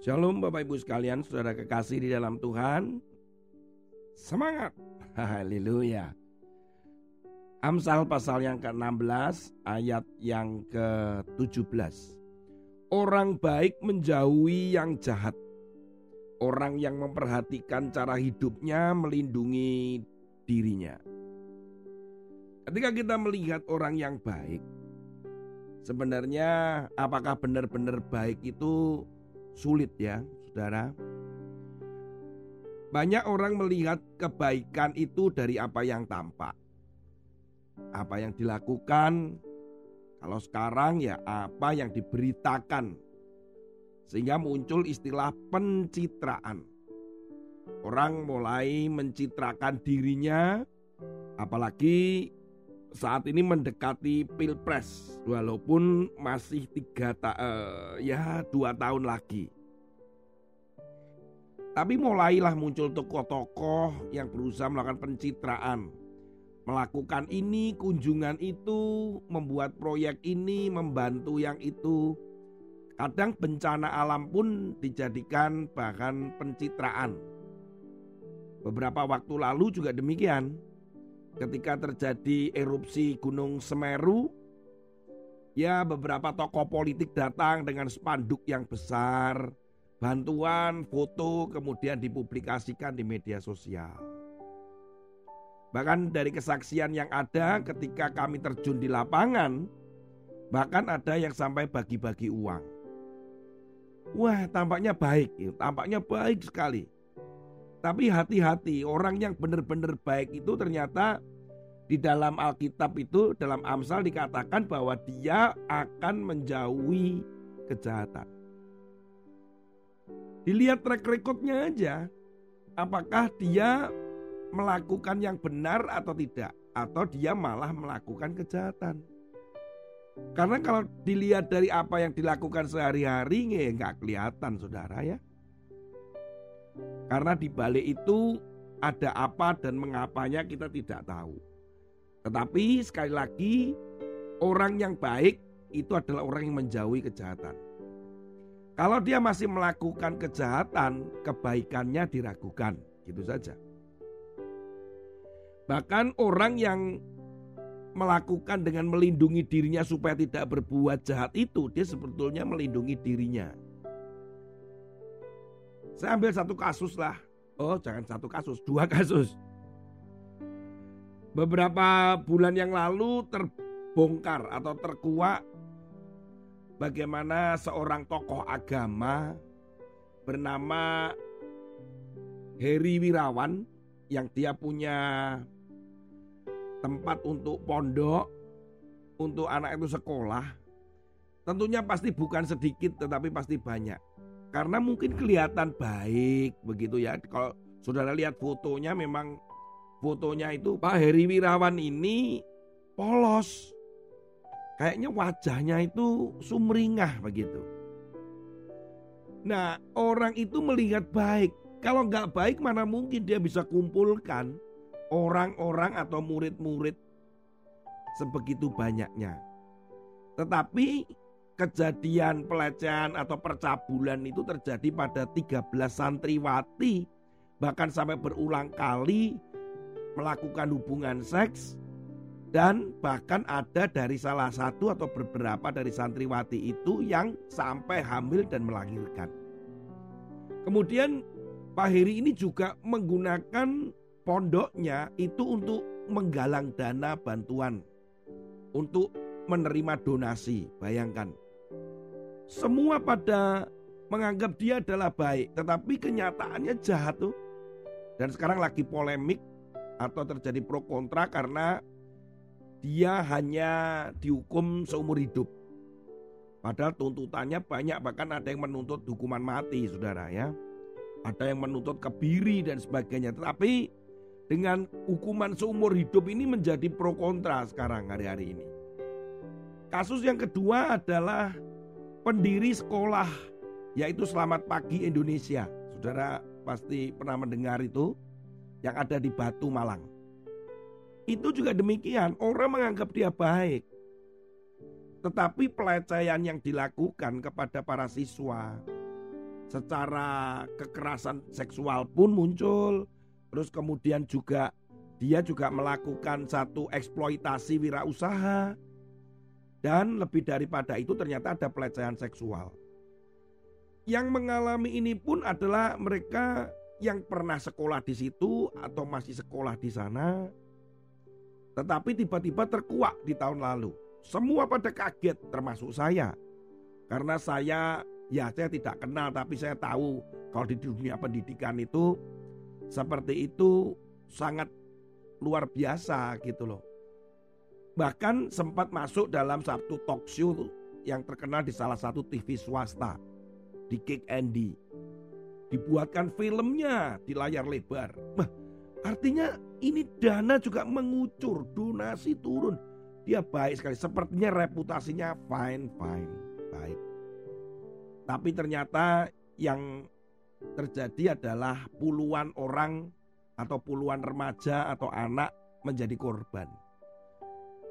Shalom Bapak Ibu sekalian, saudara kekasih di dalam Tuhan. Semangat. Haleluya. Amsal pasal yang ke-16 ayat yang ke-17. Orang baik menjauhi yang jahat. Orang yang memperhatikan cara hidupnya melindungi dirinya. Ketika kita melihat orang yang baik, sebenarnya apakah benar-benar baik itu sulit ya, saudara. Banyak orang melihat kebaikan itu dari apa yang tampak, apa yang dilakukan. Kalau sekarang ya, apa yang diberitakan, sehingga muncul istilah pencitraan. Orang mulai mencitrakan dirinya, apalagi saat ini mendekati pilpres walaupun masih tiga ta uh, ya dua tahun lagi. Tapi mulailah muncul tokoh-tokoh yang berusaha melakukan pencitraan. Melakukan ini kunjungan itu membuat proyek ini membantu yang itu. Kadang bencana alam pun dijadikan bahan pencitraan. Beberapa waktu lalu juga demikian ketika terjadi erupsi Gunung Semeru, ya beberapa tokoh politik datang dengan spanduk yang besar, bantuan, foto, kemudian dipublikasikan di media sosial. Bahkan dari kesaksian yang ada ketika kami terjun di lapangan, bahkan ada yang sampai bagi-bagi uang. Wah, tampaknya baik, tampaknya baik sekali. Tapi hati-hati, orang yang benar-benar baik itu ternyata di dalam Alkitab itu dalam Amsal dikatakan bahwa dia akan menjauhi kejahatan. Dilihat track recordnya aja, apakah dia melakukan yang benar atau tidak, atau dia malah melakukan kejahatan. Karena kalau dilihat dari apa yang dilakukan sehari-hari, nggak kelihatan, saudara ya. Karena di balik itu ada apa dan mengapanya kita tidak tahu. Tetapi sekali lagi orang yang baik itu adalah orang yang menjauhi kejahatan. Kalau dia masih melakukan kejahatan, kebaikannya diragukan, gitu saja. Bahkan orang yang melakukan dengan melindungi dirinya supaya tidak berbuat jahat itu, dia sebetulnya melindungi dirinya. Saya ambil satu kasus lah. Oh jangan satu kasus, dua kasus. Beberapa bulan yang lalu terbongkar atau terkuak bagaimana seorang tokoh agama bernama Heri Wirawan yang dia punya tempat untuk pondok, untuk anak itu sekolah. Tentunya pasti bukan sedikit tetapi pasti banyak. Karena mungkin kelihatan baik begitu ya. Kalau saudara lihat fotonya memang fotonya itu Pak Heri Wirawan ini polos. Kayaknya wajahnya itu sumringah begitu. Nah orang itu melihat baik. Kalau nggak baik mana mungkin dia bisa kumpulkan orang-orang atau murid-murid sebegitu banyaknya. Tetapi kejadian pelecehan atau percabulan itu terjadi pada 13 santriwati bahkan sampai berulang kali melakukan hubungan seks dan bahkan ada dari salah satu atau beberapa dari santriwati itu yang sampai hamil dan melahirkan. Kemudian Pak Heri ini juga menggunakan pondoknya itu untuk menggalang dana bantuan untuk menerima donasi. Bayangkan, semua pada menganggap dia adalah baik, tetapi kenyataannya jahat tuh. Dan sekarang lagi polemik atau terjadi pro kontra karena dia hanya dihukum seumur hidup. Padahal tuntutannya banyak bahkan ada yang menuntut hukuman mati saudara ya. Ada yang menuntut kebiri dan sebagainya. Tetapi dengan hukuman seumur hidup ini menjadi pro kontra sekarang hari-hari ini. Kasus yang kedua adalah pendiri sekolah yaitu Selamat Pagi Indonesia. Saudara pasti pernah mendengar itu yang ada di Batu Malang. Itu juga demikian, orang menganggap dia baik. Tetapi pelecehan yang dilakukan kepada para siswa secara kekerasan seksual pun muncul. Terus kemudian juga dia juga melakukan satu eksploitasi wirausaha. Dan lebih daripada itu ternyata ada pelecehan seksual. Yang mengalami ini pun adalah mereka yang pernah sekolah di situ atau masih sekolah di sana. Tetapi tiba-tiba terkuak di tahun lalu. Semua pada kaget termasuk saya. Karena saya ya saya tidak kenal tapi saya tahu kalau di dunia pendidikan itu seperti itu sangat luar biasa gitu loh. Bahkan sempat masuk dalam satu talk show yang terkenal di salah satu TV swasta di Kick Andy. Dibuatkan filmnya di layar lebar. Nah, artinya ini dana juga mengucur, donasi turun. Dia baik sekali, sepertinya reputasinya fine fine, baik. Tapi ternyata yang terjadi adalah puluhan orang atau puluhan remaja atau anak menjadi korban.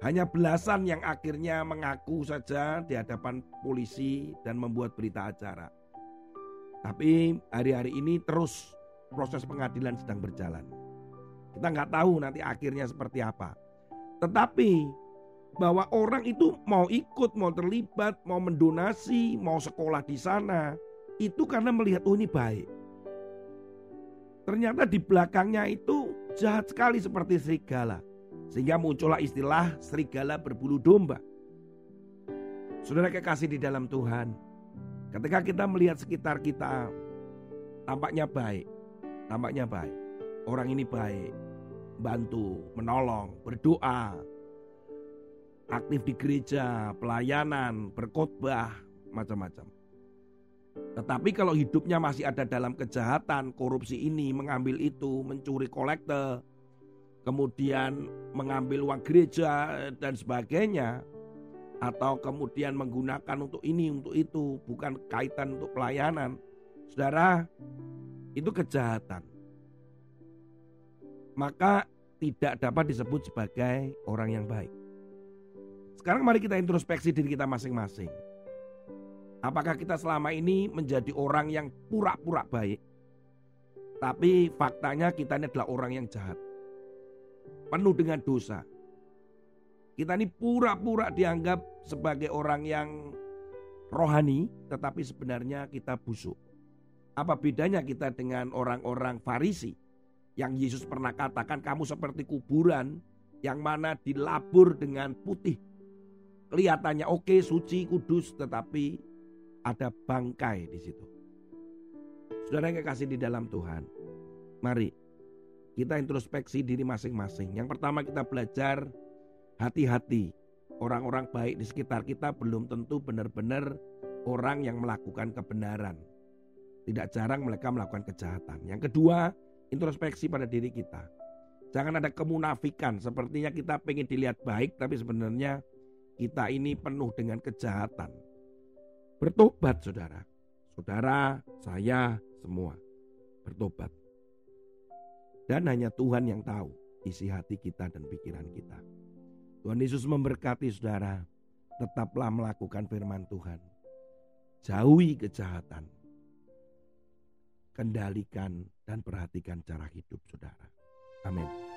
Hanya belasan yang akhirnya mengaku saja di hadapan polisi dan membuat berita acara. Tapi hari-hari ini terus proses pengadilan sedang berjalan. Kita nggak tahu nanti akhirnya seperti apa. Tetapi bahwa orang itu mau ikut, mau terlibat, mau mendonasi, mau sekolah di sana, itu karena melihat oh ini baik. Ternyata di belakangnya itu jahat sekali seperti serigala. Sehingga muncullah istilah serigala berbulu domba. Saudara kekasih di dalam Tuhan. Ketika kita melihat sekitar kita tampaknya baik. Tampaknya baik. Orang ini baik. Bantu, menolong, berdoa. Aktif di gereja, pelayanan, berkhotbah, macam-macam. Tetapi kalau hidupnya masih ada dalam kejahatan, korupsi ini, mengambil itu, mencuri kolektor, kemudian mengambil uang gereja dan sebagainya, atau kemudian menggunakan untuk ini, untuk itu, bukan kaitan untuk pelayanan. Saudara, itu kejahatan. Maka tidak dapat disebut sebagai orang yang baik. Sekarang mari kita introspeksi diri kita masing-masing. Apakah kita selama ini menjadi orang yang pura-pura baik? Tapi faktanya kita ini adalah orang yang jahat. Penuh dengan dosa. Kita ini pura-pura dianggap sebagai orang yang rohani, tetapi sebenarnya kita busuk. Apa bedanya kita dengan orang-orang Farisi yang Yesus pernah katakan kamu seperti kuburan yang mana dilabur dengan putih. Kelihatannya oke, suci, kudus, tetapi ada bangkai di situ. Saudara yang kekasih di dalam Tuhan, mari kita introspeksi diri masing-masing. Yang pertama kita belajar hati-hati. Orang-orang baik di sekitar kita belum tentu benar-benar orang yang melakukan kebenaran. Tidak jarang mereka melakukan kejahatan. Yang kedua, introspeksi pada diri kita. Jangan ada kemunafikan, sepertinya kita pengen dilihat baik tapi sebenarnya kita ini penuh dengan kejahatan. Bertobat saudara. Saudara, saya, semua. Bertobat. Dan hanya Tuhan yang tahu isi hati kita dan pikiran kita. Tuhan Yesus memberkati saudara. Tetaplah melakukan firman Tuhan. Jauhi kejahatan. Kendalikan dan perhatikan cara hidup saudara. Amin.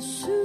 是。